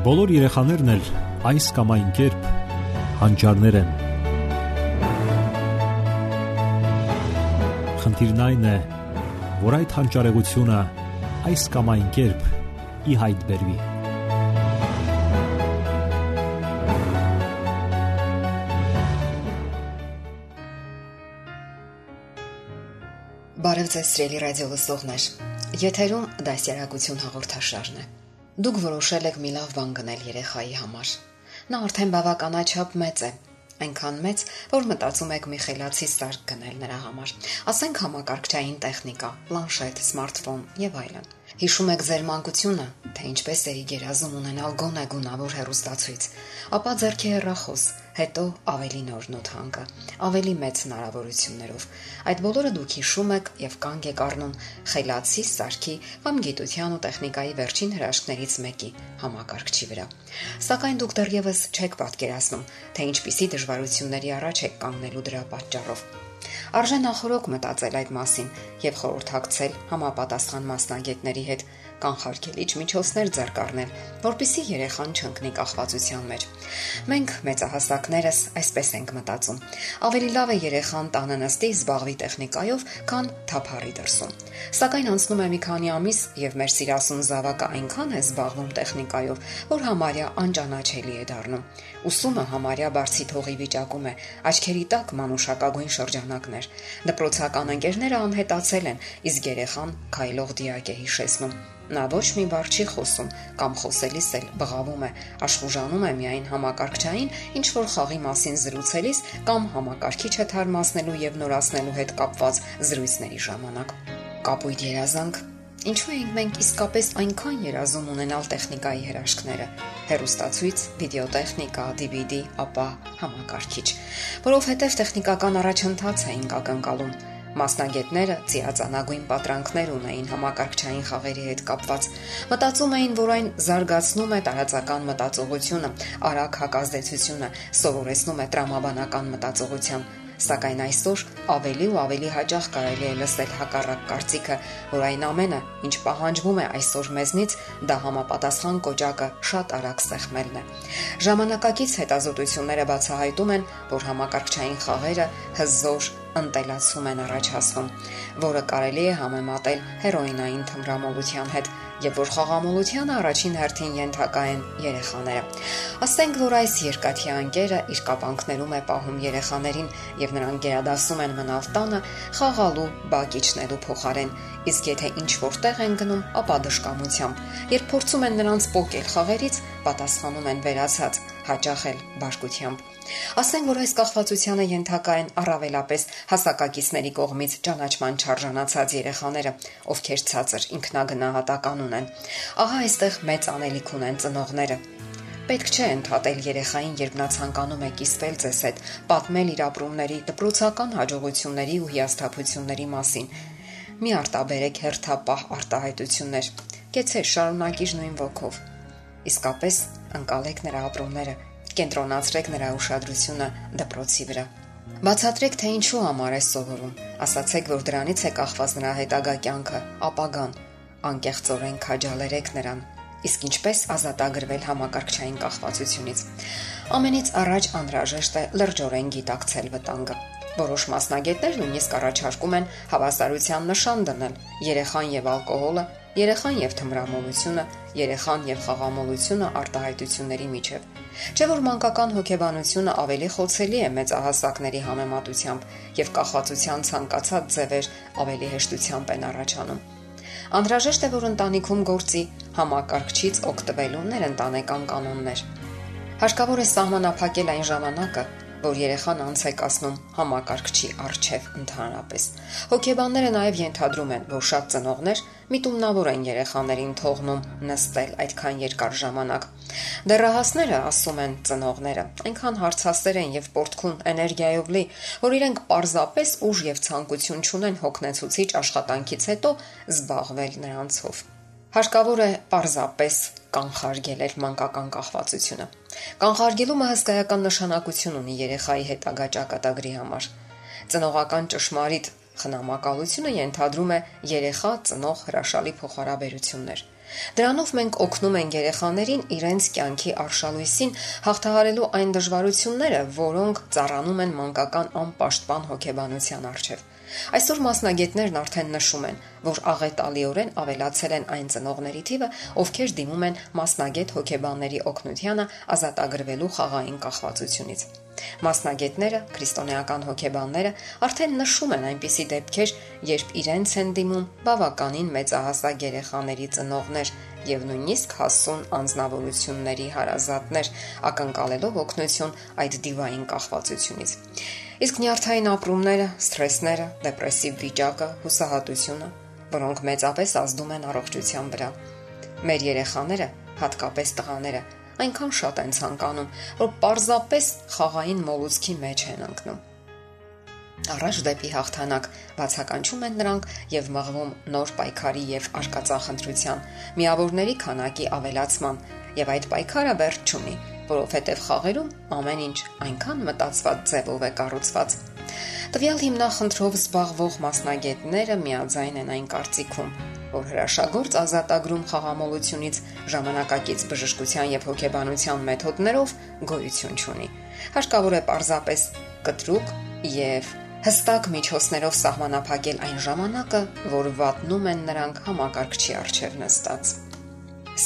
Բոլոր երեխաներն էլ այս կամ այն կերպ հանճարներ են։ Խնդիրն այն է, որ այդ հանճարեղությունը այս կամ այն կերպ ի հայտ բերվի։ Բարև ձեզ, սիրելի ռադիո լսողներ։ Եթերում դասյարակություն հաղորդաշարն է։ Դուք որոշել եք մի լավ բան գնել երեխայի համար։ Նա արդեն բավականաչափ մեծ է, այնքան մեծ, որ մտածում եք մի խելացի սարք գնել նրա համար։ Ասենք համակարգչային տեխնիկա, պլանշետ, սմարթֆոն եւ այլն։ Հիշում եք ձեր մանկությունը, թե ինչպես էի գերազում ունենալ գոնե գունավոր հերոստացույց, ապա ձերքի հեռախոս, հետո ավելի նոր նոթանկը, ավելի մեծ հնարավորություններով։ Այդ բոլորը դուք հիշում եք եւ կանգ եք առնում խելացի սարքի կամ գիտության ու տեխնիկայի վերջին հրաշքներից մեկի համակարգչի վրա։ Սակայն դուք դեռևս չեք պատկերացնում, թե ինչպիսի դժվարությունների առաջ եք կանգնելու դրա պատճառով։ Արժե նախորոք մտածել այդ մասին եւ խորհրդակցել համապատասխան մասնագետների հետ կանխարգելիչ միջոցներ ձեռք առնել, որpիսի երեխան չընկնի կախվածության մեջ։ Մենք մեծահասակներս այսպես ենք մտածում. ավելի լավ է երեխան տանը նստի զբաղվի տեխնիկայով, քան թափառի դրսում։ Սակայն անցնում է մի քանի ամիս եւ մեր սիրասուն զավակը այնքան է զբաղվում տեխնիկայով, որ համարյա անճանաչելի է դառնում։ Ուսումը համարյա բարձի թողի վիճակում է, աչքերի տակ մանուշակագույն շրջանակներ։ Դպրոցական ընկերները անհետացել են, իսկ երեխան քայլող դիակ է հիշեցնում։ Նա ոչ մի բառ չի խոսում կամ խոսելիս էլ բղավում է, աշխուժանում է միայն համակարգչային ինչ որ խաղի մասին զրուցելիս կամ համակարգիչը թարմացնելու եւ նորացնելու հետ կապված զրույցների ժամանակ։ Կապույտ երազանք Ինչու ենք մենք իսկապես այնքան երազում ունենալ տեխնիկայի հրաշքները՝ հերոստացույց, վիդեոտեխնիկա, DVD, ապա համակարգիչ, որովհետև տեխնիկական առաջընթաց էինք ակնկալում Մասնագետները ծիածանագույն պատրանքներ ունեին համակարգչային խաղերի հետ կապված։ Մտածում էին, որ այն զարգացնում է տարածական մտածողությունը, արագ հակազդեցությունը, սովորեցնում է տրամաբանական մտածողության Սակայն այսօր ավելի ու ավելի հաճախ կարելի է լսել հակառակ կարծիքը, որ այն ամենը, ինչ պահանջվում է այսօր մեզնից, դա համապատասխան կոճակը շատ արագ սեղմելն է։ Ժամանակակից հետազոտությունները բացահայտում են, որ համակարգչային խաղերը հզոր ընտելացում են առաջացնում, որը կարելի է համեմատել հերոինային թմրամոլության հետ եւ որ խաղամոլության առաջին հերթին ենթակա են երեխաները։ Ասենք, որ այս երկաթի անկերը իր կապանքներում է պահում երեխաներին եւ նրանք գերադասում են մնալ տանը խաղալու, բակիչնելու փոխարեն, իսկ եթե ինչ որտեղ են գնում, ապա դժկամությամբ։ Երբ փորձում են նրանց փոկել խաղերից, պատասխանում են վերացած, հաճախ էլ բարկությամբ։ Ասենք որ այս կախվածությանը ենթակա են առավելապես հասակակիցների կողմից ճանաչման չարժանացած երեխաները, ովքեր ցածր ինքնագնահատական ունեն։ Ահա այստեղ մեծ անելիք ունեն ծնողները։ Պետք չէ ընդհատել երեխային, երբ նա ցանկանում է կիսվել ձեզ հետ, պատմել իր ապրումների, դպրոցական հաջողությունների ու հիասթափությունների մասին։ Մի արտաբերեք հերթապահ արտահայտություններ։ Կեցե շարունակիր նույն ոգով։ Իսկապես ընկալեք նրա ապրումները կենտրոնացրեք նրա ուշադրությունը դպրոցի վրա։ Բացատրեք, թե ինչու համար է սովորում։ Ասացեք, որ դրանից է կախված նրա հետագա կյանքը, ապագան։ Անկեղծորեն քաջալերեք նրան։ Իսկ ինչպես ազատագրվել համակարգչային կախվածությունից։ Ամենից առաջ անհրաժեշտ է լրջորեն գիտակցել վտանգը։ Որոշ մասնագետներ նույնիսկ առաջարկում են հավասարության նշան դնել երեխան եւ ալկոհոլը, երեխան եւ թմրամոլությունը, երեխան եւ խաղամոլությունը արտահայտությունների միջև։ Չէ որ մանկական հոգեբանությունը ավելի խոցելի է մեծահասակների համեմատությամբ եւ կախվածության ցանկացած ձևեր ավելի հեշտությամբ են առաջանում։ Անդրաժեշտ է որ ընտանիքում գործի համակարգչից օգտվելու ներընտանեկան կանոններ։ Հարկավոր է սահմանափակել այն ժամանակը, որ երեխան անց է կասնում համակարգչի արչև ընդհանրապես։ Հոգեբանները նաև ենթադրում են, որ շատ ծնողներ միտումնավոր են երեխաներին թողնում նստել այդքան երկար ժամանակ։ Դեռահասները, ասում են ծնողները, այնքան հարցասեր են եւ պորտքուն էներգիայով լի, որ իրենք պարզապես ուժ եւ ցանկություն չունեն հոգնեցուցիչ աշխատանքից հետո զբաղվել նրանցով։ Հարկավոր է պարզապես կանխարգել էլ մանկական կախվածությունը։ Կանխարգելումը հսկայական նշանակություն ունի երեխայի հետագա ճակատագրի համար։ Ծնողական ճշմարիտ Խնամակալությունը ենթադրում է երեխա ծնող հրաշալի փոխհարաբերություններ։ Դրանով մենք օգնում ենք երեխաներին իրենց կյանքի արշալույսին հաղթահարելու այն դժվարությունները, որոնք ծառանում են մանկական անպաշտպան հոգեբանության առջև։ Այսօր մասնագետներն արդեն նշում են, որ աղետալիորեն ավելացել են այն ծնողների թիվը, ովքեր դիմում են մասնագետ հոգեբանների օգնությանը ազատագրվելու խաղային կախվածությունից։ Մասնագետները, քրիստոնեական հոգեբանները արդեն նշում են այնպիսի դեպքեր, երբ իրենց են դիմում բավականին մեծահասակ երեխաների ծնողներ եւ նույնիսկ հասուն անznավորությունների հարազատներ, ակնկալելով օգնություն այդ դիվային կախվածությունից։ Իսկ նյարդային ապրումները, սթրեսները, դեպրեսիվ վիճակը, հուսահատությունը, որոնք մեծապես ազդում են առողջության վրա։ Մեր երեխաները, հատկապես տղաները, այնքան շատ են ցանկանում, որ պարզապես խաղային մոլուցքի մեջ են ընկնում։ Առաջ դեպի հաղթանակ բացականչում են նրանք եւ մղվում նոր պայքարի եւ արկածախնդրության, միավորների քանակի ավելացման եւ այդ պայքարը վերջ չունի, որովհետեւ խաղերում ամեն ինչ այնքան մտածված ձևով է կառուցված, Տվյալ հիմնախնդրով զբաղվող մասնագետները միաձայն են այն կարծիքում, որ հրաշագործ ազատագրում խաղամոլությունից ժամանակակից բժշկության եւ հոգեբանության մեթոդներով գոյություն չունի։ Հարկավոր է պարզապես կտրուկ եւ հստակ միջոցներով սահմանափակել այն ժամանակը, որ վատնում են նրանք համակարգչի առջև նստած։